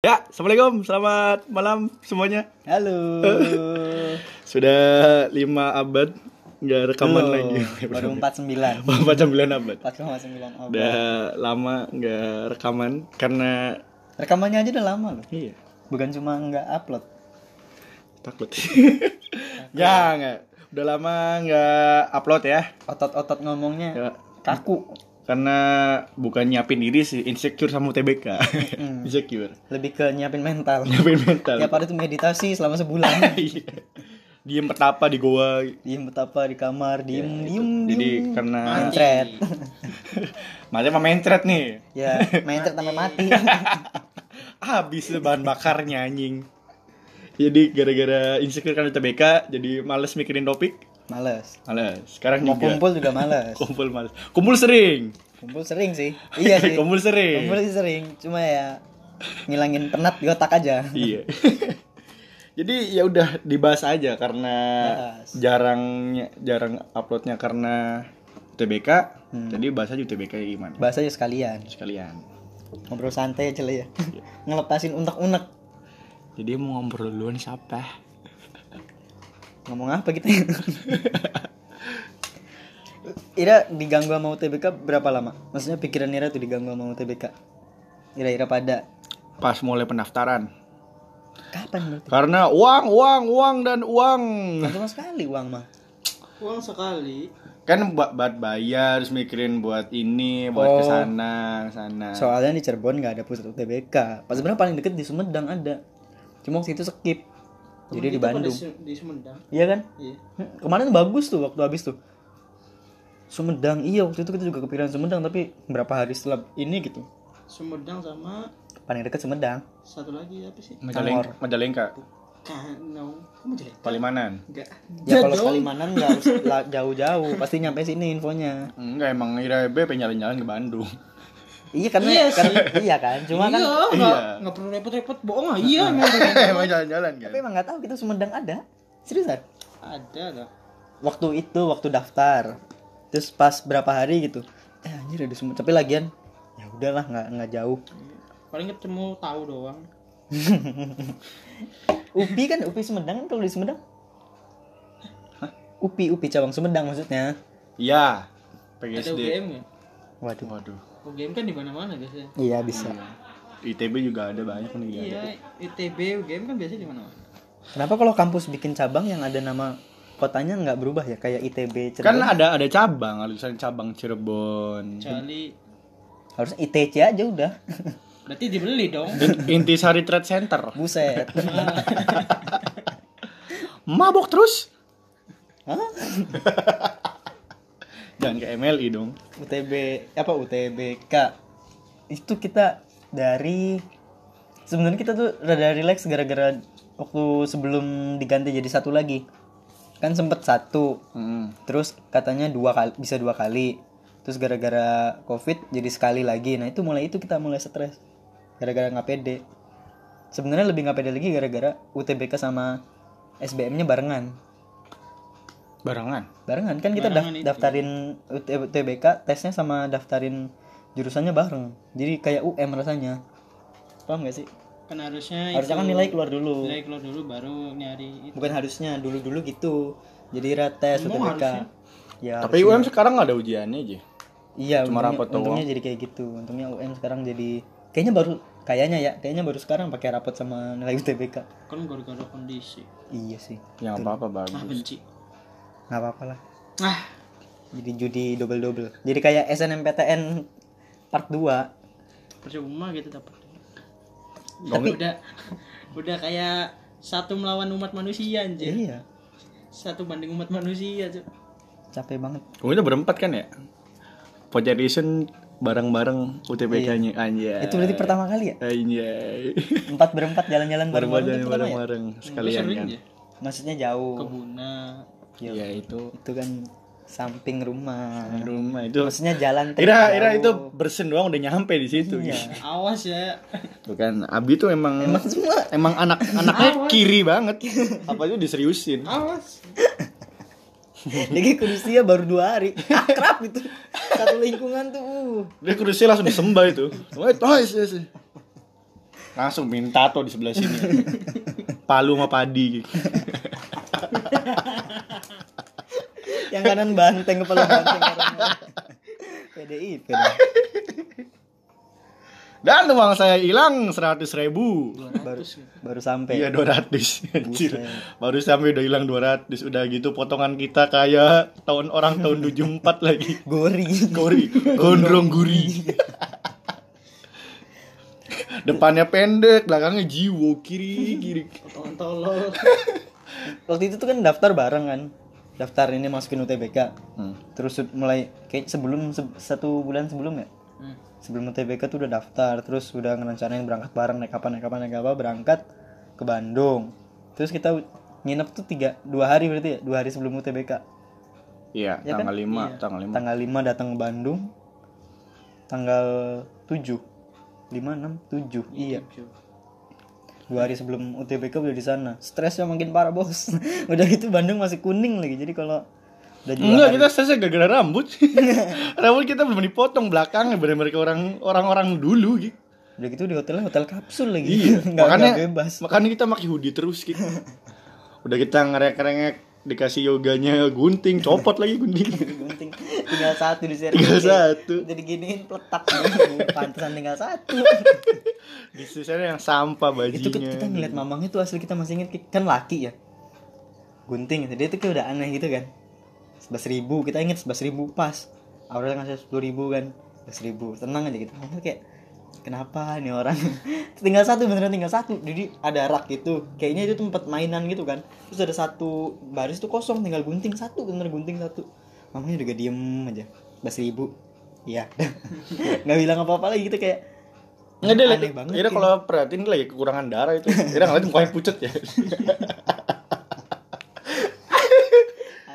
Ya, assalamualaikum, selamat malam semuanya. Halo. Sudah lima abad nggak rekaman Belum, lagi. Baru 49. Macam bulan abad. 4,9 oh, Udah lama nggak rekaman karena Rekamannya aja udah lama loh. iya Bukan cuma nggak upload. takut. ya nggak. Udah lama nggak upload ya. Otot-otot ngomongnya Ya, kaku. Karena bukan nyiapin diri sih, insecure sama UTBK. Hmm. insecure. Lebih ke nyiapin mental. Nyiapin mental. Ya pada tuh meditasi selama sebulan. Iya. Diem petapa di goa. diem betapa di kamar, diem, Ya, diem, itu. Jadi diem. karena Mencret. Macam mah mencret nih. ya, mencret sampai mati. Habis bahan bakarnya anjing. Jadi gara-gara insecure kan UTBK jadi males mikirin topik. Males. Males. Sekarang Mau juga. kumpul juga males. Kumpul males. Kumpul sering. Kumpul sering sih. Iya sih. Kumpul sering. Kumpul sih sering. Cuma ya ngilangin penat di otak aja. Iya. Jadi ya udah dibahas aja karena Bahas. jarangnya jarang uploadnya karena UTBK. Hmm. Jadi bahas aja UTBK gimana. Bahas aja sekalian. Sekalian. Ngobrol santai aja lah ya. Iya. Ngelepasin unek-unek. Jadi mau ngobrol duluan siapa? Ngomong apa kita? Ira diganggu sama UTBK berapa lama? Maksudnya pikiran Ira tuh diganggu sama UTBK. Ira-ira pada Pas mulai pendaftaran. kapan berarti? Karena uang, uang, uang dan uang. Kan cuma sekali uang mah. Uang sekali. Kan buat buat bayar, terus mikirin buat ini, buat Oh. ke sana, ke sana. Soalnya di Cirebon nggak ada pusat UTBK. Pas sebenarnya paling deket di Sumedang ada. Cuma waktu itu skip. Jadi Temen di kita pada Bandung. Di Sumedang. Iya kan? Iya. Kemarin bagus tuh waktu habis tuh. Sumedang iya waktu itu kita juga kepikiran Sumedang tapi berapa hari setelah ini gitu. Sumedang sama Paling deket Sumedang. satu lagi apa sih? Majalengka, Majalengka, Kan, mau jelek? Palimanan. Enggak. Ya kalau Kalimanan nggak harus la- jauh-jauh, pasti nyampe sini infonya. Enggak emang IRB pengen jalan-jalan ke Bandung. Iya karena Iya kan, iya kan, cuma kan iya, enggak, Iya. enggak perlu repot-repot bohong ah. Iya, emang emang jalan-jalan kan. tapi emang nggak tahu kita Sumedang ada. Seriusan? ada lah. Waktu itu waktu daftar, terus pas berapa hari gitu, eh anjir ada Sumedang. Tapi lagian ya udahlah nggak nggak jauh. Paling ketemu tahu doang. Upi kan Upi Sumedang kan kalau di Sumedang. Upi Upi cabang Sumedang maksudnya. Iya. Ada PGSD. ya? UGM nggak? Waduh. Waduh. UGM kan di mana-mana biasanya. Iya bisa. ITB juga ada banyak nih. Iya, ITB, UGM kan biasanya di mana-mana. Kenapa kalau kampus bikin cabang yang ada nama kotanya nggak berubah ya kayak ITB Cirebon? Kan ada ada cabang, ada tulisan cabang Cirebon. Kecuali Harusnya ITC aja udah. berarti dibeli dong. Intisari Trade Center. Buset. Mabok terus. Hah? Jangan ke MLI dong. UTB apa UTBK itu kita dari sebenarnya kita tuh rada relax gara-gara waktu sebelum diganti jadi satu lagi. Kan sempet satu. Hmm. terus katanya dua kali bisa dua kali. Terus gara-gara covid jadi sekali lagi. Nah itu mulai itu kita mulai stres. Gara-gara nggak pede. Sebenarnya lebih nggak pede lagi gara-gara UTBK sama SBM-nya barengan Barengan. barengan kan kita daf- Barengan itu. daftarin UT- UTBK tesnya sama daftarin jurusannya bareng jadi kayak UM rasanya paham gak sih Kan harusnya harusnya kan nilai keluar dulu Nilai keluar dulu baru nyari itu. bukan harusnya dulu dulu gitu jadi rates Emang UTBK harusnya? ya Tapi UM sekarang nggak ada ujiannya aja. iya cuma untungnya, rapot doang. untungnya jadi kayak gitu untungnya UM sekarang jadi kayaknya baru kayaknya ya kayaknya baru sekarang pakai rapot sama nilai UTBK Kan gara-gara kondisi. iya sih Yang apa-apa Ah, bagus. benci. Nggak apa-apa lah Ah, jadi judi double double jadi kayak SNMPTN part 2 percuma gitu dapat. Tapi- udah udah kayak satu melawan umat manusia anjir. iya Satu banding umat manusia, Cuk. capek banget Kamu itu berempat kan ya? Edition bareng-bareng UTBK-nya anjay. Iya. itu berarti pertama kali ya Anjay. empat berempat jalan-jalan bareng bareng Bareng-bareng itu pertama ya bareng-bareng sekalian kan. ya. maksudnya jauh Kebuna. Iya. Ya itu itu kan samping rumah rumah itu. maksudnya jalan Ira Ira itu bersin doang udah nyampe di situ. Iya. Awas ya. Bukan Abi tuh emang emang semua emang anak anaknya kiri banget. Apa itu diseriusin? Awas. Jadi ke Rusia baru dua hari akrab gitu satu lingkungan tuh uh. Dia kurusnya langsung disembah itu. Oh. Langsung minta tuh di sebelah sini. Palu sama padi. Yang kanan banteng kepala banteng karena PDIP. dong. Dan uang saya hilang seratus ribu. Baru baru sampai. Iya 200 Anjir. Buset. Baru sampai udah hilang 200 Udah gitu potongan kita kayak tahun orang tahun 74 lagi Gori. Gori Gondrong guri Depannya pendek, belakangnya jiwo Kiri, kiri Potongan tolol. Waktu itu tuh kan daftar bareng kan. Daftar ini masukin UTBK. Hmm. Terus mulai kayak sebelum se- satu bulan sebelum ya. Hmm. Sebelum UTBK tuh udah daftar, terus udah ngerencanain berangkat bareng naik apa naik apa naik apa berangkat ke Bandung. Terus kita nginep tuh tiga dua hari berarti ya dua hari sebelum UTBK. Iya, Ya kan? tanggal 5 Tanggal 5 Tanggal 5 datang ke Bandung. Tanggal 7 5 6 7 iya dua hari sebelum UTBK udah di sana. Stresnya makin parah bos. Udah gitu Bandung masih kuning lagi. Jadi kalau udah Enggak, hari- kita selesai gara-gara rambut. Rambut kita belum dipotong belakangnya. Bener-bener kayak orang, orang-orang dulu gitu udah gitu di hotelnya hotel kapsul lagi. Iya, nggak makanya nggak bebas. Makanya kita pakai hoodie terus gitu. Udah kita ngerek-ngerek dikasih yoganya gunting, copot lagi gunting. gunting. Tinggal satu di seri. Tinggal satu. jadi giniin peletak. Pantesan tinggal satu. Di sisanya yang sampah itu bajunya. kita ngeliat mamangnya tuh asli kita masih inget kan laki ya? Gunting dia tuh kayak udah aneh gitu kan. Sebelas ribu kita inget sebelas ribu pas. Aurel ngasih sepuluh ribu kan. Sebelas ribu tenang aja gitu. Kayak kenapa nih orang? Tinggal satu beneran tinggal satu. Jadi ada rak gitu. Kayaknya itu tempat mainan gitu kan. Terus ada satu baris tuh kosong tinggal gunting satu bener gunting satu. Mamanya udah gak diem aja. Sebelas ribu. Iya. Nggak bilang apa apa lagi gitu kayak Enggak deh, aneh banget Ira ya. kalau perhatiin lagi kekurangan darah itu. Ira ngeliat mukanya pucet ya.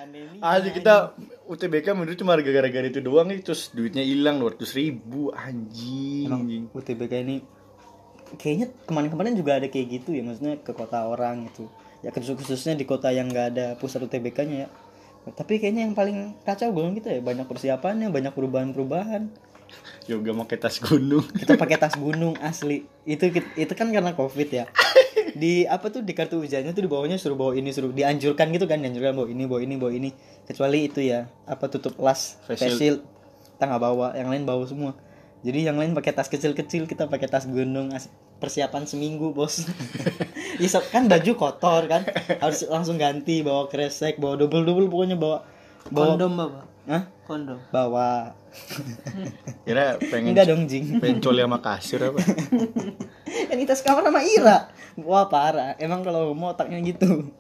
aneh nih. Aja kita UTBK menurut cuma gara-gara itu doang nih terus duitnya hilang 200 ribu anjing. Emang. UTBK ini kayaknya kemarin-kemarin juga ada kayak gitu ya maksudnya ke kota orang gitu ya khusus- khususnya di kota yang nggak ada pusat UTBK-nya ya tapi kayaknya yang paling kacau golong kita ya banyak persiapannya banyak perubahan-perubahan Yoga pakai tas gunung. kita pakai tas gunung asli. Itu itu kan karena covid ya. Di apa tuh di kartu ujiannya tuh di bawahnya suruh bawa ini suruh dianjurkan gitu kan dianjurkan bawa ini bawa ini bawa ini. Kecuali itu ya apa tutup shield. shield. Kita nggak bawa yang lain bawa semua. Jadi yang lain pakai tas kecil-kecil kita pakai tas gunung persiapan seminggu bos. So- kan baju kotor kan harus langsung ganti bawa kresek bawa double double pokoknya bawa bawa Kondom bapak. Hah? Kondom. bawa Ira pengen enggak dong jing pengen coli sama kasur apa? kan kita sekamar sama Ira wah parah emang kalau mau otaknya gitu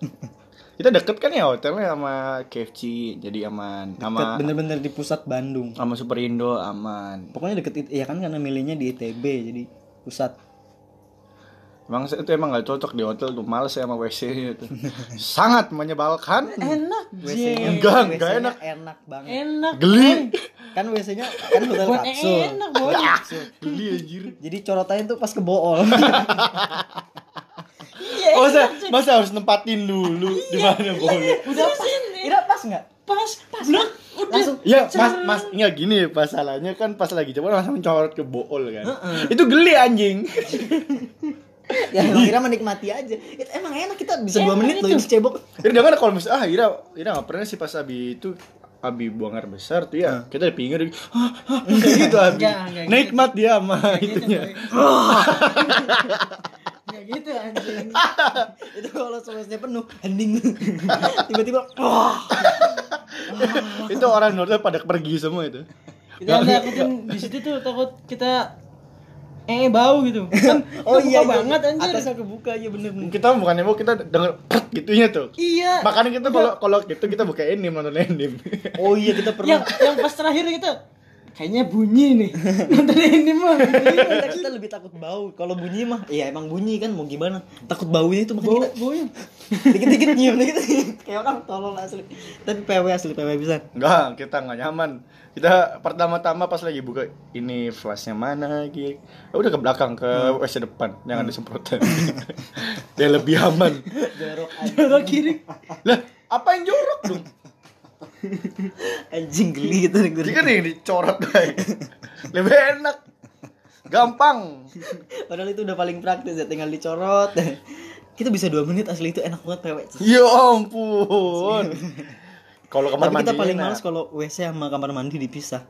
Kita deket kan ya hotelnya sama KFC jadi aman Deket, sama bener-bener di pusat Bandung sama Superindo aman. pokoknya deket ya kan karena milihnya di ITB jadi pusat Emang itu emang gak cocok di hotel tuh males ya sama WC itu. Sangat menyebalkan. Enak, WC-nya. Enggak, WC-nya enggak enak. enak banget Enak. Geli. kan WC-nya kan hotel Buat kapsul enak, Boy. Kapsul. Geli anjir. jadi corotannya tuh pas ke bool Iya. Oh, masa, masa harus nempatin dulu di mana boleh. udah pas Ira pas nggak Pas, pas. Blok. Udah. langsung Ya, Mas, Mas, enggak gini masalahnya kan pas lagi coba langsung corot ke bool kan. Itu geli anjing. ya emang Ira menikmati aja. Itu emang enak kita bisa dua Enak menit loh itu. ini cebok. Ira jangan kalau misalnya ah Ira Ira nggak pernah sih pas Abi itu Abi buang air besar tuh ya kita di pinggir ah, ah, kayak gitu Abi. Enggak, enggak nikmat dia sama itunya. Ya gitu. Anjing. itu kalau soalnya penuh hening. Tiba-tiba wah. Itu orang hotel pada pergi semua itu. Kita takutin di situ tuh takut kita eh bau gitu. Kan oh iya iya. banget anjir. atasnya kebuka ya bener bener kita bukan mau kita denger prek gitunya tuh Iya. makanya kita kalau kalau gitu kita buka ini nonton anime oh iya kita pernah yang yang pas terakhir kita kayaknya bunyi nih. Nonton ini mah. kita, kita lebih takut bau. Kalau bunyi mah iya emang bunyi kan mau gimana? Takut baunya itu makanya Bau kita bau dikit-dikit nyium dikit kayak orang tolol asli. Tapi PW asli PW bisa. Enggak kita nggak nyaman. Kita pertama-tama pas lagi buka ini flashnya mana gitu ya udah ke belakang ke WC depan jangan disemprotin. Dia lebih aman. Jorok Jorok kiri. lah apa yang jorok dong anjing geli gitu Jadi kan yang dicorot guys lebih enak gampang Padahal itu udah paling praktis ya, tinggal dicorot. Kita bisa dua menit asli itu enak banget pewek. ya ampun kalau kamar Tapi kita mandinya paling enak. males kalau WC sama kamar mandi dipisah.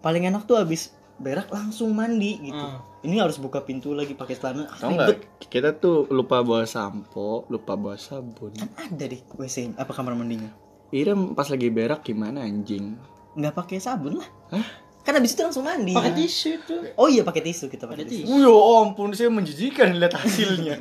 Paling enak tuh habis berak langsung mandi gitu. Ini harus buka pintu lagi pakai celana. Ah, ribet. kita tuh lupa bawa sampo lupa bawa sabun Kan ada deh WC apa kamar mandinya. Irem pas lagi berak gimana anjing Nggak pakai sabun lah. Hah? Kan habis itu langsung mandi. Pakai tisu itu. Oh iya pakai tisu kita pakai tisu. Ya ampun, saya menjijikan lihat hasilnya.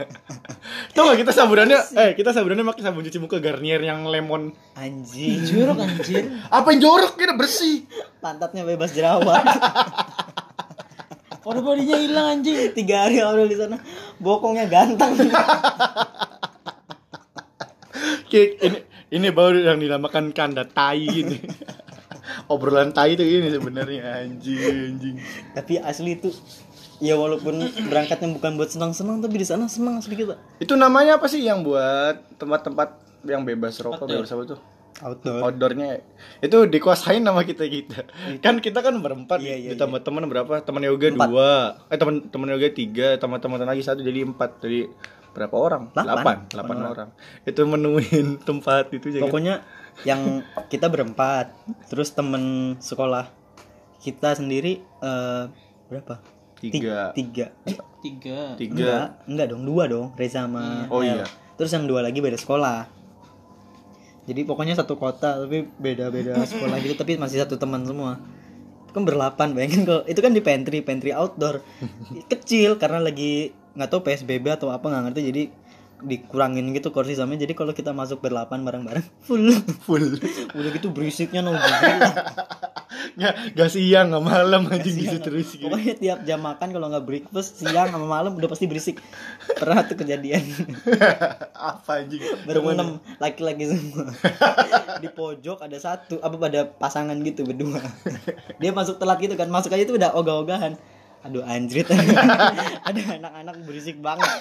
Tahu gak kita sabunannya, eh kita sabunannya pakai sabun cuci muka Garnier yang lemon. Anjing. Jorok anjir. Apa yang jorok kita bersih? Pantatnya bebas jerawat. Porta bodinya hilang anjing. Tiga hari awal di sana. Bokongnya ganteng. Kayak ini ini baru yang dinamakan kanda tai ini. Obrolan tai itu ini sebenarnya anjing anjing. Tapi asli itu ya walaupun berangkatnya bukan buat senang-senang tapi di sana senang asli kita. Itu namanya apa sih yang buat tempat-tempat yang bebas rokok bebas apa tuh? Outdoor. Outdoornya itu dikuasain sama kita kita. Kan kita kan berempat, Iya, iya, ditambah teman berapa? Teman yoga Empat. dua, eh teman teman yoga tiga, teman-teman lagi satu jadi empat. Jadi berapa orang? Delapan. Delapan, delapan orang. Itu menuin tempat itu jadi. Pokoknya yang kita berempat, terus temen sekolah kita sendiri eh, berapa? Ti- Tiga. Tiga. Eh, Tiga. tiga. Enggak, enggak dong, dua dong, Reza sama Oh, El. iya. Terus yang dua lagi beda sekolah. Jadi pokoknya satu kota tapi beda-beda sekolah gitu tapi masih satu teman semua. Kan berlapan bayangin kalau itu kan di pantry, pantry outdoor. Kecil karena lagi nggak tahu PSBB atau apa nggak ngerti jadi dikurangin gitu kursi sama jadi kalau kita masuk berlapan bareng-bareng full Full. udah gitu berisiknya nunggu. Nggak, nggak siang nggak malam Siang. gitu terus gitu. Pokoknya tiap jam makan kalau nggak breakfast siang sama malam udah pasti berisik. Pernah tuh kejadian. apa anjing? Berenam laki-laki semua. Di pojok ada satu apa pada pasangan gitu berdua. Dia masuk telat gitu kan. Masuk aja tuh udah ogah-ogahan. Aduh anjrit. ada anak-anak berisik banget.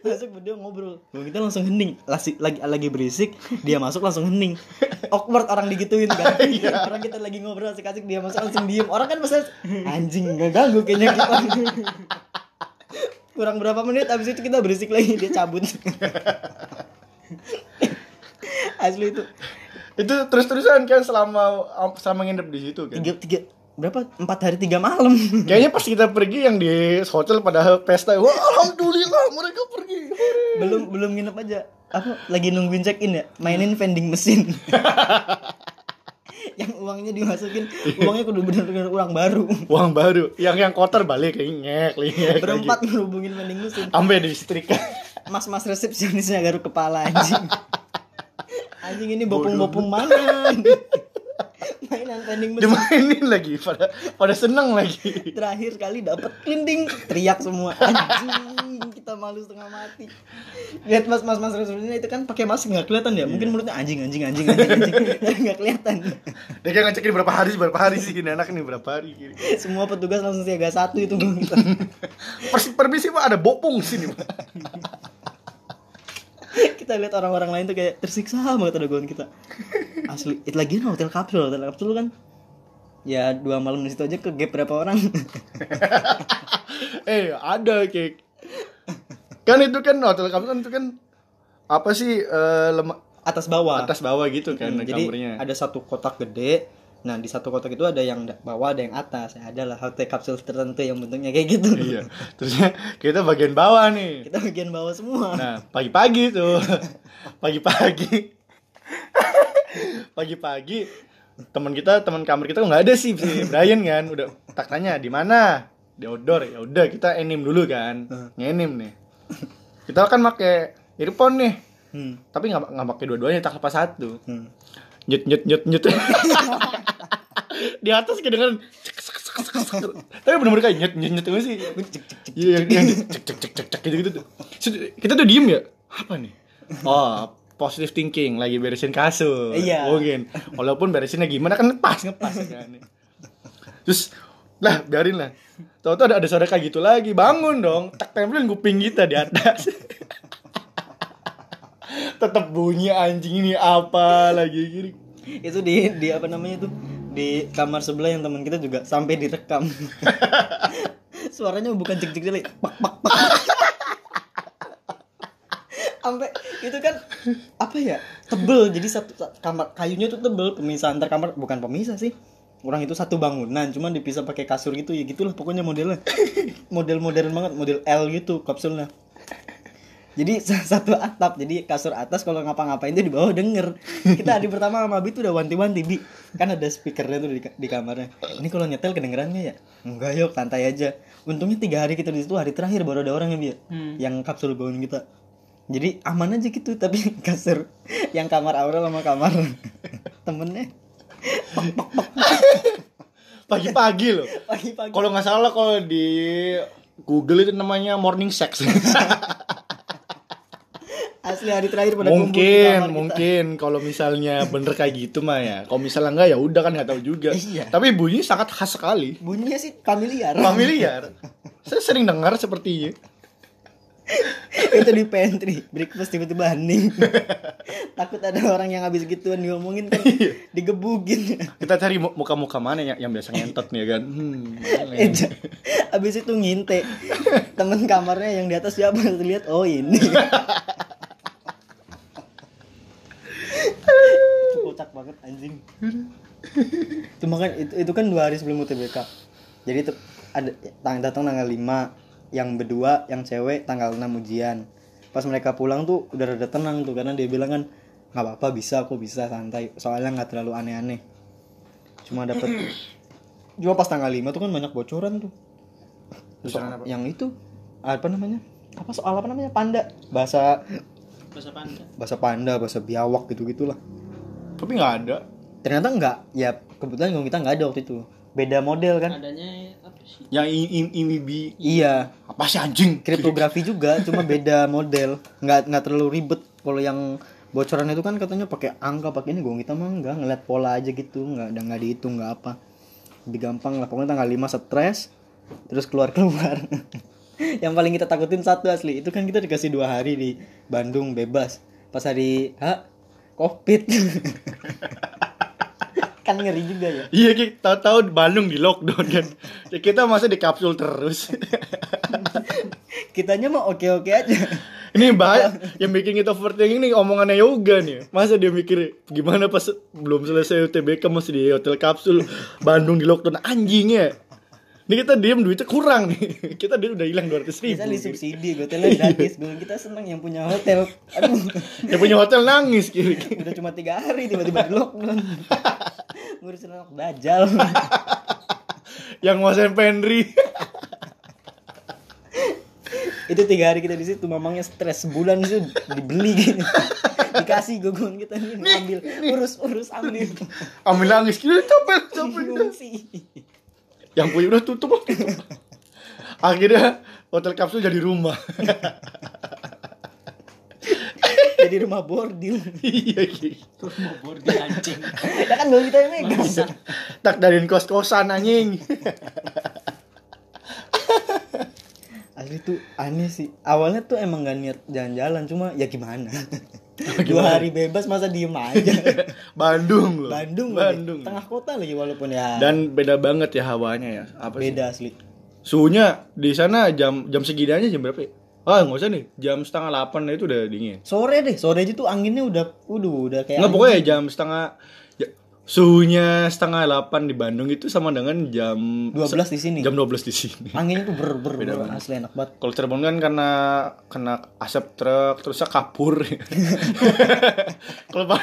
Masuk berdua ngobrol. Gua kita langsung hening. Lagi, lagi lagi berisik, dia masuk langsung hening. Awkward orang digituin kan. orang kita lagi ngobrol asik-asik dia masuk langsung diem. Orang kan pasti anjing nggak ganggu kayaknya kita. Kurang berapa menit abis itu kita berisik lagi dia cabut. Asli itu Itu terus-terusan kan selama selama nginep di situ kan. tiga tiga berapa empat hari tiga malam. Kayaknya pas kita pergi yang di hotel pada pesta, wah alhamdulillah mereka pergi. belum belum nginep aja. Apa lagi nungguin check in ya? Mainin vending mesin. yang uangnya dimasukin, uangnya kudu bener-bener uang baru. Uang baru, yang yang kotor balik kayak ngek, ngek Berempat ngerubungin vending mesin. Sampai di setrika. Mas-mas resepsionisnya garuk kepala anjing. Anjing ini bopung-bopung mana? Mainan vending mesin. Dimainin lagi pada pada seneng lagi. terakhir kali dapat clinting teriak semua anjing kita malu setengah mati lihat mas mas mas resepsinya itu kan pakai masker nggak kelihatan ya mungkin mulutnya anjing anjing anjing anjing anjing nggak kelihatan Dia kan ngecekin berapa hari berapa hari sih ini anak ini berapa hari gini. semua petugas langsung siaga satu itu permisi Pak ada bopong sini Pak. Kita lihat orang-orang lain tuh kayak tersiksa banget ada gue kita. Asli. Itu lagi hotel kapsul hotel kapsul kan. Ya dua malam di situ aja ke gap berapa orang. Eh ada kayak kan itu kan hotel kamu kan itu kan apa sih eh, lema- atas bawah. Atas bawah gitu kan Hmm, jadi kamarnya. ada satu kotak gede nah di satu kotak itu ada yang bawah ada yang atas ya, ada lah hotel kapsul tertentu yang bentuknya kayak gitu Iya. Terusnya kita bagian bawah nih. kita bagian bawah semua Nah, pagi-pagi tuh. Pagi-pagi. Pagi-pagi teman kita, teman kamar kita nggak ada sih si Brian kan. Udah tak tanya di mana? Di outdoor. Ya udah kita enim dulu kan. Ngenim nih. Kita kan pakai earphone nih. hmm. Tapi nggak nggak pakai dua-duanya, tak lepas satu. Hmm. Nyut nyut nyut nyut. Di atas kedengeran. Tapi bener-bener kayak nyut nyut nyut itu sih. Iya, yang, yang cek cek cek cek cek gitu gitu tuh. Kita tuh diem ya. Apa nih? Oh, positive thinking lagi beresin kasur. Iya. Mungkin. Walaupun beresinnya gimana kan ngepas ngepas kan. Terus lah biarin lah. Tahu-tahu ada ada suara kayak gitu lagi. Bangun dong. Tak tempelin kuping kita di atas. Tetap bunyi anjing ini apa lagi? Gini. itu di di apa namanya tuh di kamar sebelah yang teman kita juga sampai direkam. Suaranya bukan jek jek jek pak pak pak. Sampai itu kan apa ya tebel. Jadi satu sa- kamar kayunya tuh tebel. Pemisah antar kamar bukan pemisah sih. Orang itu satu bangunan cuman dipisah pakai kasur gitu ya gitulah pokoknya modelnya. Model modern banget model L gitu kapsulnya jadi sa- satu atap jadi kasur atas kalau ngapa-ngapain tuh di bawah denger. Kita hari pertama sama Abi tuh udah wanti-wanti bi. Kan ada speakernya tuh di, di kamarnya. Ini kalau nyetel kedengeran nggak ya? Enggak yuk santai aja. Untungnya tiga hari kita di situ hari terakhir baru ada orang ya bi. Ya? yang kapsul bangun kita. Jadi aman aja gitu tapi kasur yang kamar Aurel sama kamar temennya. Pagi-pagi loh. pagi-pagi. Kalau nggak salah kalau di Google itu namanya morning sex. Asli hari terakhir pada mungkin, mungkin kalau misalnya bener kayak gitu mah ya. Kalau misalnya enggak ya udah kan nggak tahu juga. Iya. Tapi bunyi sangat khas sekali. bunyinya sih familiar Familiar. Saya sering dengar sepertinya. itu di pantry breakfast tiba-tiba hening takut ada orang yang habis gituan diomongin kan digebukin Kita cari mu- muka-muka mana yang, yang biasa ngentot nih ya kan. Hmm, Eh, habis itu nginte temen kamarnya yang di atas siapa lihat oh ini itu kocak banget anjing. Cuma kan itu, itu kan dua hari sebelum UTBK jadi itu ada tang datang tanggal 5 yang berdua yang cewek tanggal 6 ujian. Pas mereka pulang tuh udah rada tenang tuh karena dia bilang kan nggak apa-apa bisa aku bisa santai. Soalnya nggak terlalu aneh-aneh. Cuma dapet cuma pas tanggal 5 tuh kan banyak bocoran tuh. Bocoran apa? yang itu apa namanya? Apa soal apa namanya? Panda. Bahasa bahasa panda. Bahasa panda bahasa biawak gitu gitulah Tapi nggak ada. ternyata enggak ya kebetulan kalau kita nggak ada waktu itu. Beda model kan? Adanya apa sih? Yang i- i- imibi iya. Apa sih anjing? kriptografi juga cuma beda model. Nggak nggak terlalu ribet. Kalau yang bocoran itu kan katanya pakai angka pakai ini gue kita mah enggak ngeliat pola aja gitu nggak ada nggak dihitung nggak apa. Lebih gampang lah. Pokoknya tanggal 5 stres terus keluar keluar yang paling kita takutin satu asli itu kan kita dikasih dua hari di Bandung bebas pas hari H covid kan ngeri juga ya Iya, Ki. tahu-tahu di Bandung di lockdown kan. Ya, kita masa di kapsul terus. kitanya mah oke oke aja Ini bahaya yang bikin kita overthinking nih omongannya yoga nih. Masa dia mikir gimana pas belum selesai UTBK masih di hotel kapsul Bandung di lockdown anjingnya. Ini kita diem duitnya kurang nih. Kita dia udah hilang 200 ribu. kita disubsidi hotelnya gratis gue kita seneng yang punya hotel aduh Yang punya hotel nangis kiri. udah cuma tiga hari tiba-tiba di lockdown ngurusin anak dajal Yang nguasain Penry. itu tiga hari kita di situ mamangnya stres sebulan itu dibeli gitu. dikasih gogon kita nih ambil urus urus ambil Ambil nangis kiri capek capek. ngungsi Yang punya udah tutup. tutup. Akhirnya hotel kapsul jadi rumah. jadi rumah bordil Iya, terus mau bordil anjing ya kan gak kita yang megang Tak dari kos-kosan anjing. Asli tuh aneh sih awalnya tuh emang gak niat jalan-jalan cuma ya gimana dua hari bebas masa diem aja Bandung loh. Bandung, lagi. Bandung. tengah kota lagi walaupun ya Dan beda banget ya hawanya ya. Apa sih? beda asli Suhunya di sana jam jam segini aja jam berapa? Ya? Ah nggak usah nih. Jam setengah delapan itu udah dingin. sore deh sore aja tuh anginnya udah udah udah kayak Nggak pokoknya jam setengah suhunya setengah delapan di Bandang itu sama dengan jam 12 di sini Jam 12 di sini. anginnya tuh ber ber, ber asli enak banget Kalau Cirebon kan karena kena asap truk terusnya kapur. Kalau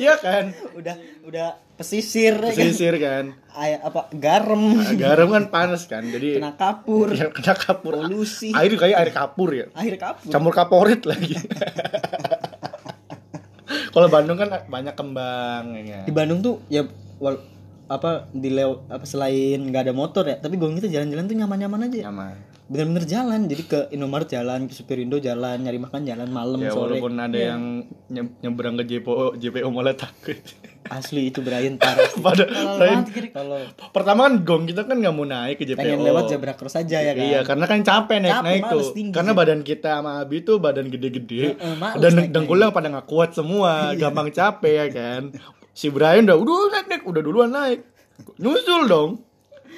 Iya kan? udah udah pesisir ya kan? Pesisir kan. Ay, apa garam Nah, Garam kan panas kan. Jadi kena kapur Ya, kena kapur. Polusi. Air kayak air kapur ya. air kapur Campur kaporit lagi. Kalau Bandung kan banyak kembang ya. di kan? Bandung tuh ya wal, apa di lew, apa selain nggak ada motor ya tapi gue kita jalan-jalan tuh nyaman-nyaman aja Nyaman. Bener-bener jalan jadi ke Indomaret jalan ke Superindo jalan nyari makan jalan malam Ya sore walaupun ada yang nye- nyebrang ke JPO JPO malah takut. asli itu Brian parah Pada lain kalau pertama kan gong kita kan nggak mau naik ke JPO. pengen lewat zebra cross aja ya kan Iya, karena kan capek naik Capek, naik tuh. tinggi Karena sih. badan kita sama Abi tuh badan gede-gede. Heeh, males dan dengkulnya pada nggak kuat semua, gampang capek ya kan. Si Brian udah udah naik naik udah duluan naik. Nyusul dong.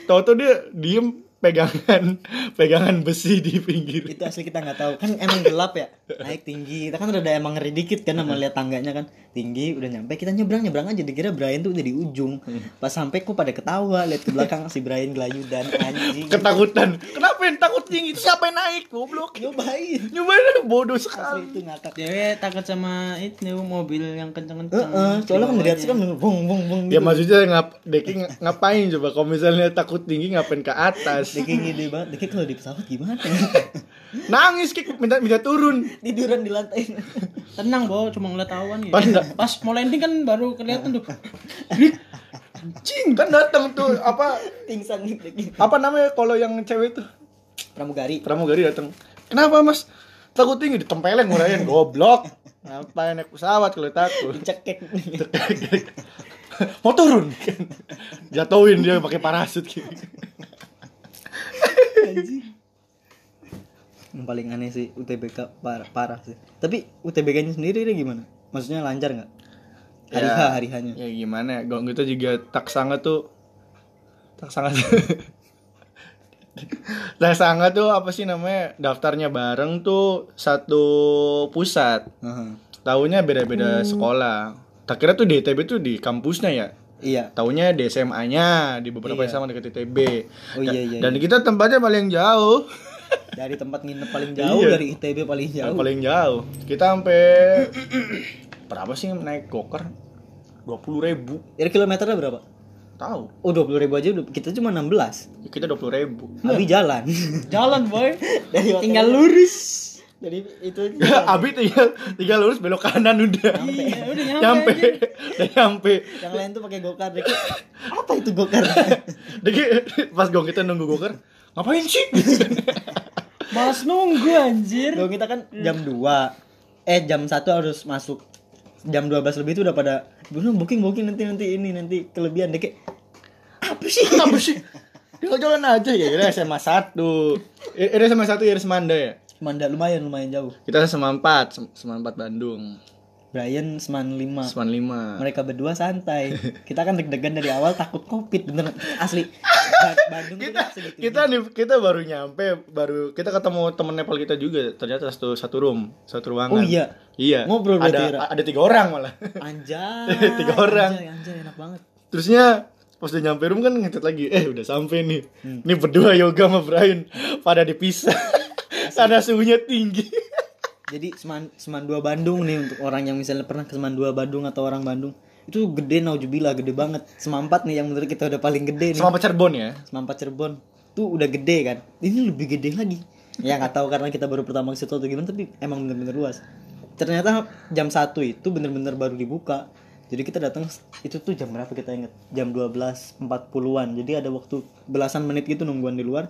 Tahu-tahu dia diem pegangan pegangan besi di pinggir. itu asli kita nggak tahu kan emang gelap ya naik tinggi kita kan udah emang ngeri dikit kan sama lihat tangganya kan tinggi udah nyampe kita nyebrang nyebrang aja dikira Brian tuh udah di ujung pas sampai kok pada ketawa lihat ke belakang si Brian gelayudan anjing Ketakutan. Kenapa yang takut tinggi? Itu siapa yang naik? Goblok. nyobain Nyobain bodoh asli sekali. itu ngakak Cewek takut sama itu mobil yang kenceng-kenceng. Heeh, soalnya kan dari atas kan bung bung bung Ya gitu. maksudnya ngap Deki ng- ngapain coba kalau misalnya takut tinggi ngapain ke atas? Deki gede banget, Deki kalau di pesawat gimana? Nangis Kik minta minta turun. Tiduran di lantai. Tenang, Bo, cuma ngeliat awan gitu. Pas mau landing kan baru kelihatan tuh. Cing kan datang tuh apa Pingsan apa namanya kalau yang cewek tuh Pramugari. pramugari datang. Kenapa mas? Takut tinggi ditempelin ngurain goblok. Ngapain naik pesawat kalau takut? Dicekek. Mau turun? Jatuhin dia pakai parasut gitu. Anjing. Yang paling aneh sih UTBK parah, parah sih. Tapi UTBK-nya sendiri dia gimana? Maksudnya lancar nggak? Hari H, hari H-nya. Ya gimana ya? Gong kita juga tak sangat tuh tak sangat tak sangat tuh apa sih namanya daftarnya bareng tuh satu pusat Aha. tahunya beda-beda sekolah tak kira tuh di ITB tuh di kampusnya ya Iya. tahunya di SMA-nya di beberapa Iya. SMA dekat ITB Oh iya iya. dan kita tempatnya paling jauh Dari tempat nginep paling jauh, Iya. dari ITB paling yang jauh. paling jauh kita sampai berapa sih naik gokar dua puluh ribu Dari kilometernya berapa? tahu Oh 20 ribu aja udah kita cuma 16 Ya, kita dua puluh ribu Abi jalan Jalan, boy. Dari Tinggal lurus. Dari itu Abi tinggal tinggal lurus belok kanan udah Iya, udah nyampe. nyampe udah nyampe Yang lain tuh pakai gokar Deki. Apa itu gokar? Deki pas gong kita nunggu gokar ngapain sih Malas nunggu anjir. Gong kita kan jam 2 Eh jam 1 harus masuk. Jam 12 lebih itu udah pada Belum booking booking nanti nanti ini nanti. Kelebihan Deki Apa sih? apa sih? Tinggal jalan aja ya ini SMA satu. Ini SMA satu ya Semanda ya? Manda lumayan lumayan jauh. Kita SMA empat Sem- SMA empat Bandung Brian Seman 5 SMA lima. Mereka berdua santai. Kita kan deg-degan dari awal takut covid Bener asli. Ba- Bandung kita segitu. kita nih kita baru nyampe baru kita ketemu temen Nepal kita juga ternyata satu satu room satu ruangan. Oh iya? iya. Ngobrol berarti, ada Ra? ada tiga orang malah. Anjay Tiga orang. Anjay, anjay enak banget. Terusnya pas udah nyampe room kan ngecat lagi eh udah sampai nih. Hmm. ini berdua yoga sama Brian pada dipisah. Karena suhunya tinggi Jadi Seman Seman 2 Bandung nih untuk orang yang misalnya pernah ke Seman 2 Bandung atau orang Bandung itu gede naujubillah gede banget. Seman 4 nih yang menurut kita udah paling gede nih. Sama Cirebon ya? Seman 4 Cirebon. Tuh udah gede kan? Ini lebih gede lagi. Ya nggak tahu karena kita baru pertama ke situ atau gimana tapi emang bener-bener luas. Ternyata jam 1 itu bener-bener baru dibuka. Jadi kita datang itu tuh jam berapa kita inget jam 12.40an jadi ada waktu belasan menit gitu nungguan di luar.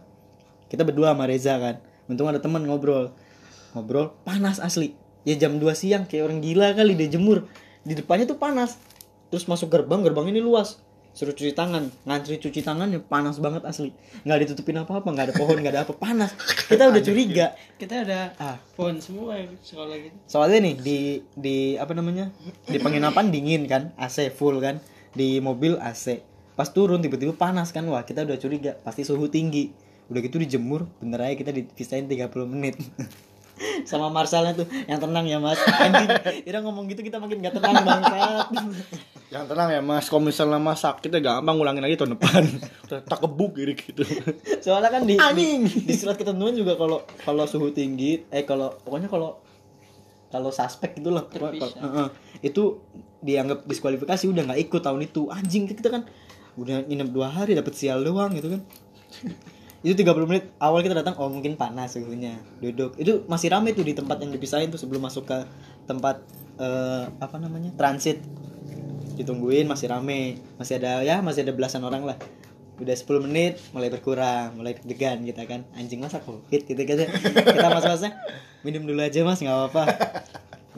Kita berdua sama Reza kan. Untung ada teman ngobrol ngobrol panas asli. Ya jam 2 siang kayak orang gila kali dia jemur. Di depannya tuh panas. Terus masuk gerbang gerbang ini luas. Suruh cuci tangan. Ngantri cuci tangannya panas banget asli. Nggak ditutupin apa apa nggak ada pohon nggak ada apa. Panas. Kita udah curiga. Kita ada ah. pohon semua ya sekolah gitu. soalnya nih di di apa namanya? Di penginapan dingin kan AC full kan. Di mobil AC pas turun tiba-tiba panas kan. Wah kita udah curiga. Pasti suhu tinggi. Udah gitu dijemur bener aja kita dipisahin 30 menit sama Marsalnya tuh yang tenang ya mas. Anjing dia ngomong gitu kita makin gak tenang bangsat. Yang tenang ya mas. Kalau misalnya mas sakit ya gampang ngulangin lagi tahun depan. Udah tak kebuk gitu gitu. Soalnya kan di di, di surat ketentuan juga kalau kalau suhu tinggi eh kalau pokoknya kalau kalau suspek gitu loh. Kalau- Terpisah. Heeh. itu dianggap diskualifikasi udah nggak ikut tahun itu. Anjing kita kan udah nginep dua hari dapat sial doang gitu kan itu 30 menit awal kita datang oh mungkin panas suhunya duduk. Itu masih rame tuh di tempat yang dipisahin tuh sebelum masuk ke tempat eh, apa namanya transit. Ditungguin masih rame. Masih ada ya masih ada belasan orang lah. Udah 10 menit mulai berkurang mulai deg-degan kita kan. Anjing masa covid gitu kita kita mas masnya minum dulu aja mas nggak apa-apa.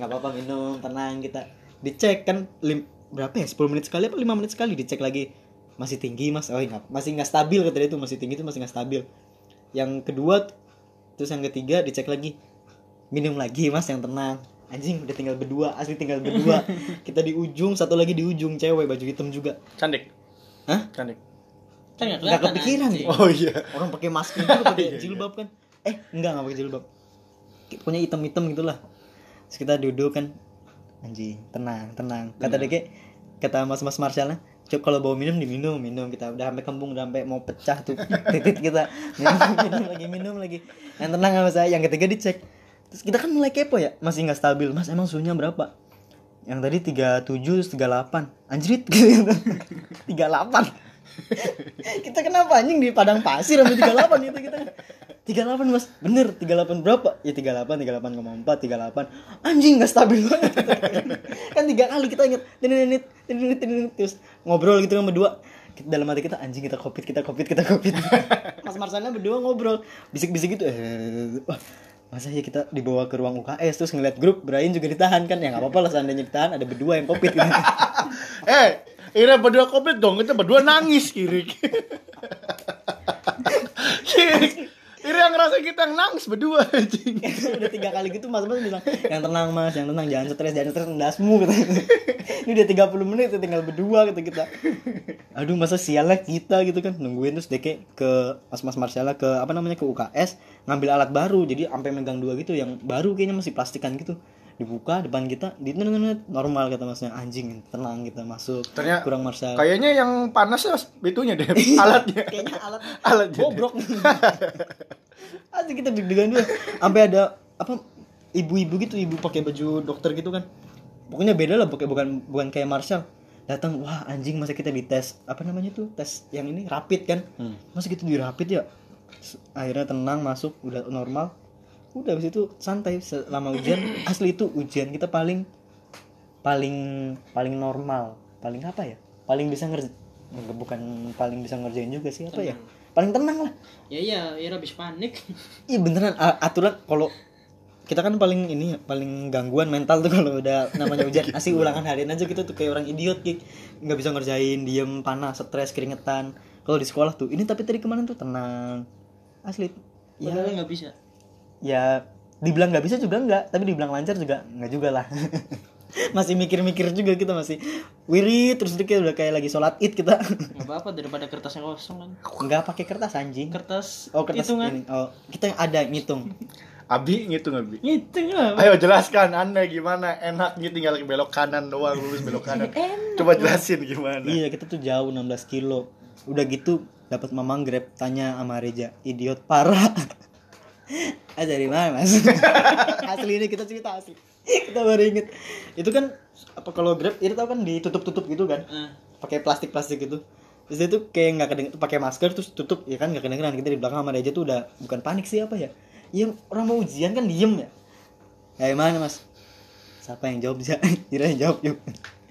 Nggak apa-apa minum tenang kita dicek kan lim, berapa ya 10 menit sekali apa 5 menit sekali dicek lagi masih tinggi mas. Oh enggak masih nggak stabil kata dia itu masih tinggi itu masih nggak stabil. Yang kedua terus yang ketiga dicek lagi. Minum lagi mas yang tenang. Anjing udah tinggal berdua. Asli tinggal berdua. Kita di ujung satu lagi di ujung. Cewek baju hitam juga. Cantik? Hah? Cantik. Kan nggak kepikiran. anjing. ya Oh iya. orang pakai masker juga pakai jilbab kan. Eh enggak nggak pakai jilbab. Pokoknya hitam-hitam gitulah. Terus kita duduk kan. Anjing tenang tenang. Kata deke kata mas mas Marshallnya Cuk kalau bawa minum diminum minum kita. Udah sampai kembung udah sampai mau pecah tuh. Titit kita. Minum, minum lagi minum lagi. Yang tenang sama saya. Yang ketiga dicek. Terus kita kan mulai kepo ya. Masih nggak stabil. Mas emang suhunya berapa? Yang tadi 37 38 anjrit. Gitu 38 kita kenapa anjing di padang pasir sampai 38 itu kita? 38 mas. Bener 38 berapa? Ya 38 38,4 38 anjing gak stabil banget. Kan tiga kali kita inget tinit tinit tinit terus ngobrol gitu kan berdua Kita- dalam hati kita anjing kita covid kita covid kita covid. Mas Marsana berdua ngobrol bisik-bisik gitu. Eh wah masa ya kita dibawa ke ruang UKS terus ngeliat grup Brian juga ditahan kan? Ya nggak apa-apa lah seandainya ditahan ada berdua yang covid gitu. Eh, Ira berdua komplit dong, kita berdua nangis kiri. Ira yang ngerasa kita yang nangis berdua anjing. udah tiga kali gitu mas mas bilang yang tenang mas yang tenang jangan stres jangan stres ndasmu gitu ini udah 30 menit ya, tinggal berdua gitu kita aduh masa sialnya kita gitu kan nungguin terus deke ke mas mas Marcella ke apa namanya ke UKS ngambil alat baru jadi sampai megang dua gitu yang baru kayaknya masih plastikan gitu dibuka depan kita di normal kata masnya. Anjing tenang kita masuk. Ternyata kurang Marcel Kayaknya yang panas ya itunya deh, alatnya. kayaknya alat. Alatnya. bobrok Asli kita deg-degan dulu sampai ada apa ibu-ibu gitu ibu pakai baju dokter gitu kan. Pokoknya beda lah pakai bukan bukan kayak Marshall datang wah anjing masa kita dites apa namanya tuh tes yang ini rapid kan? Masa gitu di rapid ya akhirnya tenang masuk udah normal udah habis itu santai. Selama ujian asli itu ujian kita paling paling paling normal. Paling apa ya? Paling bisa ngerjain bukan paling bisa ngerjain juga sih. Apa ya? Paling tenang lah. Ya iya, Ira habis panik. Iya beneran. Aturan kalau kita kan paling ini ya, paling gangguan mental tuh kalau udah namanya ujian asli ulangan harian aja gitu tuh kayak orang idiot gitu nggak bisa ngerjain diem panas stres keringetan. Kalau di sekolah tuh ini tapi tadi kemarin tuh? Tenang. Asli. Ya. Padahal nggak bisa. Ya dibilang nggak bisa juga nggak tapi dibilang lancar juga nggak juga lah masih mikir-mikir juga kita masih wirid terus kita udah kayak lagi sholat id kita Nggak apa-apa daripada kertasnya kosong kan. nggak pakai kertas anjing Kertas oh kertas hitungan. ini oh kita ada ngitung Abi ngitung Abi. Ngitung lah. Ayo jelaskan Anda gimana enaknya tinggal belok kanan doang lurus belok kanan. Coba jelasin gimana. Iya kita tuh jauh 16 kilo. Udah gitu dapat mamang grab tanya sama Reja, idiot parah. ah dari mana mas? asli ini kita cerita asli. kita baru inget. Itu kan apa kalau grab itu tau kan ditutup-tutup gitu kan? Ah, Pakai plastik-plastik gitu. Terus itu kayak nggak kedengeran pakai masker terus tutup ya kan nggak kedengeran kita di belakang sama Reja tuh udah bukan panik sih apa ya? Iya orang mau ujian kan diem ya. Kayak mana mas? Siapa yang jawab sih? Kira yang jawab yuk.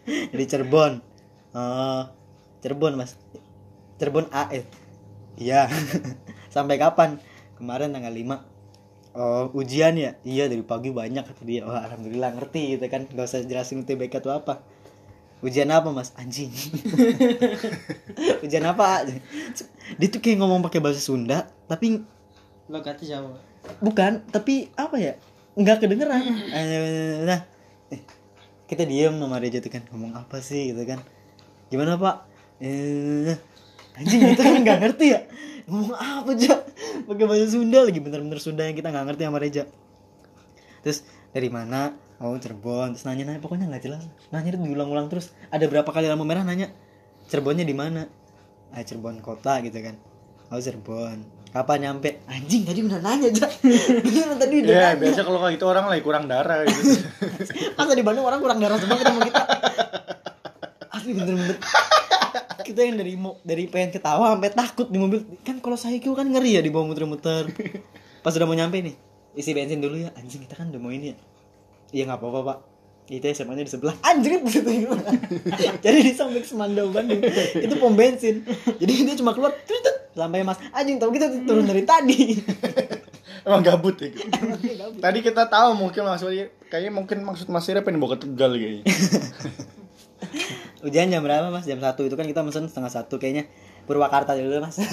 Dari Cirebon. Oh, Cirebon mas. Cirebon AS. Iya. Sampai kapan? Kemarin tanggal 5 Oh, ujian ya? Iya, dari pagi banyak kata dia. Wah, alhamdulillah ngerti gitu kan. Gak usah jelasin UTBK itu apa. Ujian apa, Mas? Anjing. ujian apa? Dia tuh kayak ngomong pakai bahasa Sunda, tapi logatnya Jawa. bukan, tapi apa ya? Nggak kedengeran. Eh, Nah, eh, kita diem sama Reja tuh kan ngomong apa sih gitu kan. Gimana, Pak? Eh, anjing kita kan nggak ngerti ya. Ngomong apa aja? Pakai bahasa Sunda lagi bener-bener Sunda yang kita nggak ngerti sama Reja. Terus dari mana? Oh Cirebon. Terus nanya-nanya pokoknya nggak jelas. Nanya itu diulang-ulang terus. Ada berapa kali lampu merah nanya Cirebonnya di mana? Ah Cirebon kota gitu kan. Oh Cirebon. Kapan nyampe? Anjing tadi udah nanya aja. Tadi udah Ya, nanya. biasa kalau kayak gitu orang lagi kurang darah gitu. Masa di Bandung orang kurang darah semua ketemu kita. Asli bener-bener. Kita yang dari dari pengen ketawa sampai takut di mobil. Kan kalau saya kan ngeri ya dibawa muter-muter. Pas udah mau nyampe nih, isi bensin dulu ya. Anjing kita kan udah mau ini ya. Iya nggak apa-apa pak. Itu SMA-nya di sebelah. Anjing gimana? Jadi di samping Semandau Bandung itu pom bensin. Jadi dia cuma keluar sampai mas anjing tahu kita turun dari tadi. Emang gabut ya. gitu. Tadi kita tahu mungkin maksudnya kayaknya mungkin maksud Mas Ira pengen bawa ke Tegal kayaknya. Ujian jam berapa mas? Jam satu itu kan kita mesen setengah satu kayaknya Purwakarta dulu mas.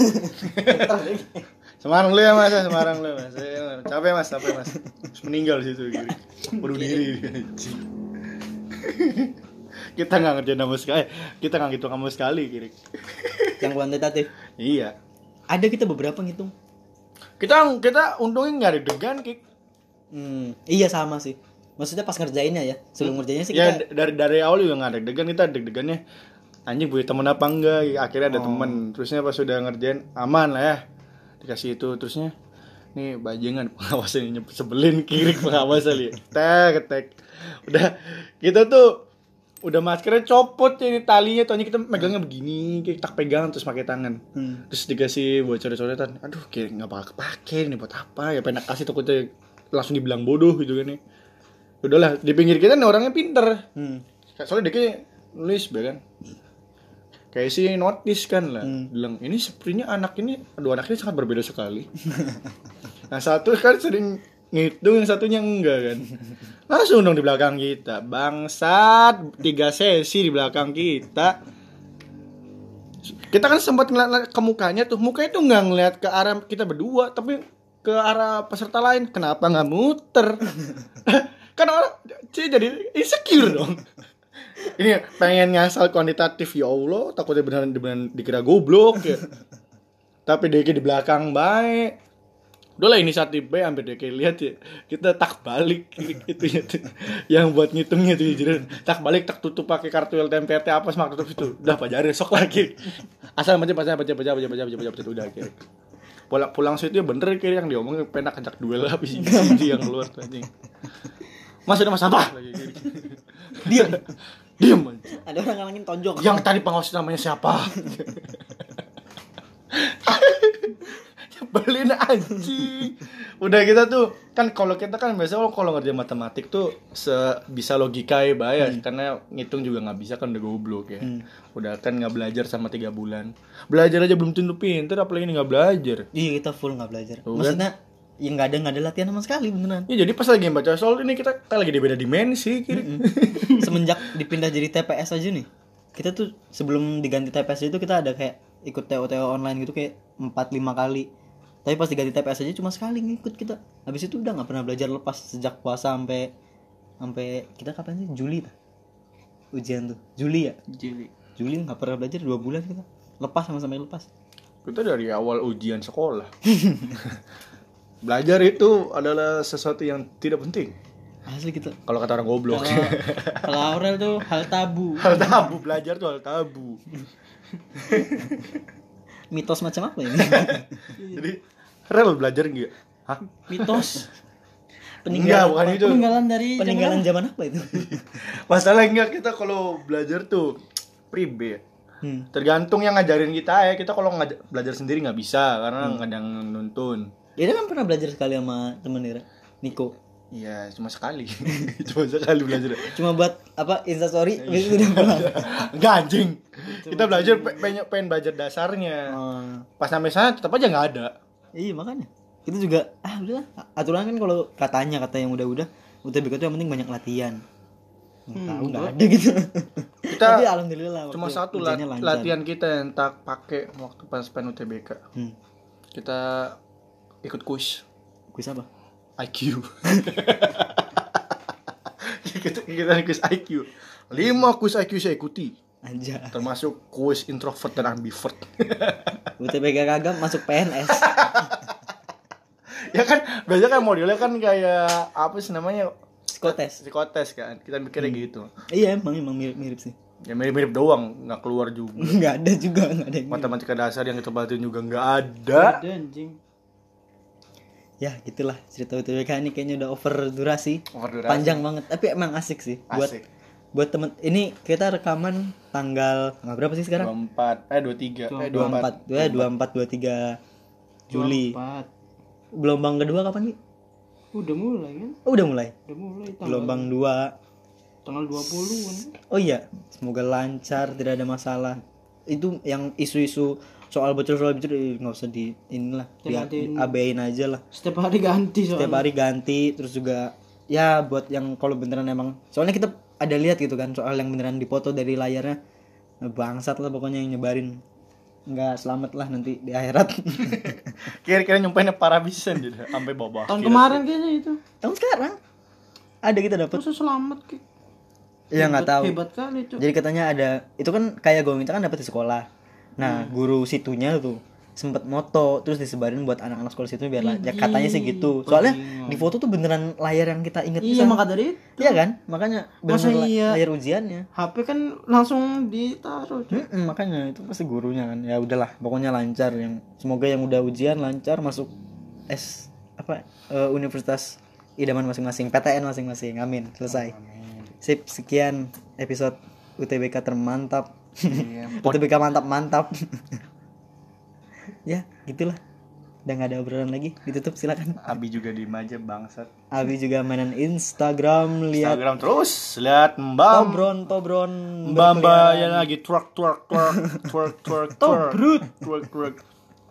Semarang lu ya Mas, Semarang lu Mas. Saya- Capek Mas, capek Mas. Terus meninggal situ gitu. Bunuh diri. kita nggak ngerjain sama sekali kita nggak ngitung sama sekali kiri yang kuantitatif iya ada kita beberapa ngitung kita kita untungnya nggak ada degan kik hmm, iya sama sih maksudnya pas ngerjainnya ya? Sebelum ngerjainnya sih ya kita d- dari dari awal juga nggak ada degan kita deg-degannya anjing punya temen apa enggak? Akhirnya Oh. ada temen. Terusnya pas sudah ngerjain aman lah ya. Dikasih itu terusnya nih bajengan pengawasan ini sebelin kiri pengawasan ya tek tek. Udah kita tuh udah maskernya copot ini talinya tuh kita megangnya begini kita tak pegang terus pakai tangan. Hmm. terus dikasih buat coret-coretan aduh kayak nggak bakal kepake ini buat apa ya pengen kasih takutnya langsung dibilang bodoh gitu kan ya udahlah di pinggir kita nih orangnya pinter. Hmm. soalnya dia kayak nulis ya kan? Kayak si notice kan lah. Hmm. bilang ini sepertinya anak ini dua anak ini sangat berbeda sekali. Nah satu kan sering ngitung yang satunya enggak kan? Langsung dong di belakang kita. Bangsat tiga sesi di belakang kita. Kita kan sempat ngeliat ke mukanya tuh. Mukanya tuh nggak ngeliat ke arah kita berdua tapi ke arah peserta lain. Kenapa nggak muter kan orang sih jadi insecure dong. Ini pengen ngasal kuantitatif ya Allah takutnya beneran beneran dikira goblok ya. Tapi dia di belakang baik. Udah lah inisiatif B hampir kayak lihat ya. Kita tak balik itu ya. Yang buat ngitungnya tuh jadi tak balik tak tutup pakai kartu LTMPT apa semak tutup itu udah pelajarin sok lagi. Asal baca baca baca baca baca baca baca baca, udah kira pulang pulang situ ya bener kira yang diomongin penak ajak duel lah habis. Ini yang keluar tuh anjing mas udah mas sampah lagi kiri. diam. Diam ada orang ngalangin tonjok. Yang tadi pengawas namanya siapa? Nyebelin anjing. Udah kita tuh kan kalau kita kan biasa kalau ngerjain matematik tuh se bisa logika ya bayar karena ngitung juga nggak bisa kan udah goblok ya. Udah kan nggak belajar sama tiga bulan. Belajar aja belum tentu pinter apalagi ini nggak belajar. Iya kita full nggak belajar. Tuh kan. maksudnya ya nggak ada nggak ada latihan sama sekali beneran. Ya jadi pas lagi baca soal ini kita, kita lagi di beda dimensi kiri semenjak dipindah jadi TPS aja nih kita tuh sebelum diganti TPS itu kita ada kayak ikut TO TO online gitu kayak 4 5 kali. Tapi pas diganti TPS aja cuma sekali ngikut kita. Habis itu udah nggak pernah belajar lepas sejak puasa sampai sampai kita kapan sih? Juli ta? ujian tuh. Juli ya? Juli. Juli nggak pernah belajar dua bulan kita. Lepas sama sampai lepas. Kita dari awal ujian sekolah belajar itu adalah sesuatu yang tidak penting. Asli kita kalau kata orang goblok. Kalau Aurel tuh hal tabu. hal tabu belajar tuh hal tabu. Mitos macam apa ini? Jadi rel belajar enggak hah? Mitos. enggak bukan itu Peninggalan dari peninggalan zaman apa itu? Masalah enggak kita kalau belajar tuh pribe. Hmm. tergantung yang ngajarin kita ya. Kita kalau belajar sendiri nggak bisa karena nggak ada yang nuntun Ira kan pernah belajar sekali sama temen Ira Niko. Iya cuma sekali. Cuma sekali belajar. Cuma buat apa instastory itu udah pulang. Enggak anjing. Kita belajar pe- pengen, pengen belajar dasarnya. Oh, pas sampai sana tetap aja nggak ada. Iya makanya. Kita juga ah udah aturan kan kalau katanya kata yang udah-udah UTBK itu yang penting banyak latihan. Nggak tahu nggak ada gitu. Kita tapi alhamdulillah cuma satu la- ujiannya lancar. latihan kita yang tak pakai waktu pas pen UTBK hmm. kita ikut kuis. Kuis apa? IQ kita kita kuis IQ lima kuis IQ saya ikuti. Aja termasuk kuis introvert dan ambivert. UTBK kagak masuk PNS ya kan biasanya kan modelnya kan kayak apa sih namanya? Psikotes. Psikotes kan kita mikirnya gitu. Iya emang emang mirip mirip sih. Ya mirip-mirip doang nggak keluar juga. Nggak ada juga nggak ada yang mirip. matematika dasar yang kita belajarin juga nggak ada. Ada anjing. Ya gitulah cerita UTBK ini kayaknya udah over durasi. Over durasi. panjang banget tapi emang asik sih. Buat Asik. buat temen ini kita rekaman tanggal tanggal berapa sih sekarang? 24 eh 23 eh 24 24 ya 24 23 Juli. 24. gelombang kedua kapan nih Udah mulai kan? oh udah mulai? Udah mulai tanggal gelombang 2 tanggal 20 kan. oh iya. Semoga lancar tidak ada masalah. Itu yang isu-isu soal bocor soal bocor eh, nggak usah di inilah di, Jangan di- abein aja lah Setiap hari ganti soalnya. setiap hari ganti terus juga ya buat yang kalau beneran emang soalnya kita ada lihat gitu kan soal yang beneran dipoto dari layarnya bangsat lah pokoknya yang nyebarin nggak selamat lah nanti di akhirat kira-kira nyumpainnya parah bisa gitu sampai bawah Tahun kemarin kayaknya itu. tahun sekarang ada kita dapat Masa selamat ki? Iya nggak tahu. Hebat kali, Cuk. Jadi katanya ada itu kan kayak gue minta kan dapat di sekolah. Nah, Hmm. guru situnya tuh sempet moto terus disebarin buat anak-anak sekolah situ biar ya katanya sih gitu. Soalnya di foto tuh beneran layar yang kita inget Iya, maka dari itu. Iya kan? Makanya Masa iya? layar ujiannya. HP kan langsung ditaruh. Mm-mm, makanya itu pasti gurunya kan. Ya udahlah, pokoknya lancar yang semoga yang udah ujian lancar masuk S apa eh, universitas idaman masing-masing, PTN masing-masing. Amin. Selesai. Sip, sekian episode UTBK termantap. Iya. Topika mantap-mantap. ya, gitulah. Udah gak ada obrolan lagi, ditutup silakan. Abi juga di aja bangsat. Abi juga mainan Instagram, lihat Instagram terus, lihat Mbak. Tobron, Tobron. Mbak Mbak yang lagi twerk twerk twerk twerk twerk. Tobrut. Twerk twerk.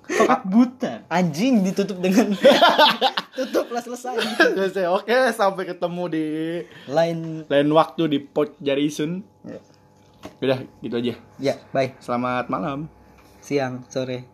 Tokak buta. Anjing ditutup dengan tutup lah selesai. Selesai. Oke, sampai ketemu di lain lain waktu di Pot Jarisun. Yeah. Udah, gitu aja. ya bye Selamat malam. siang sore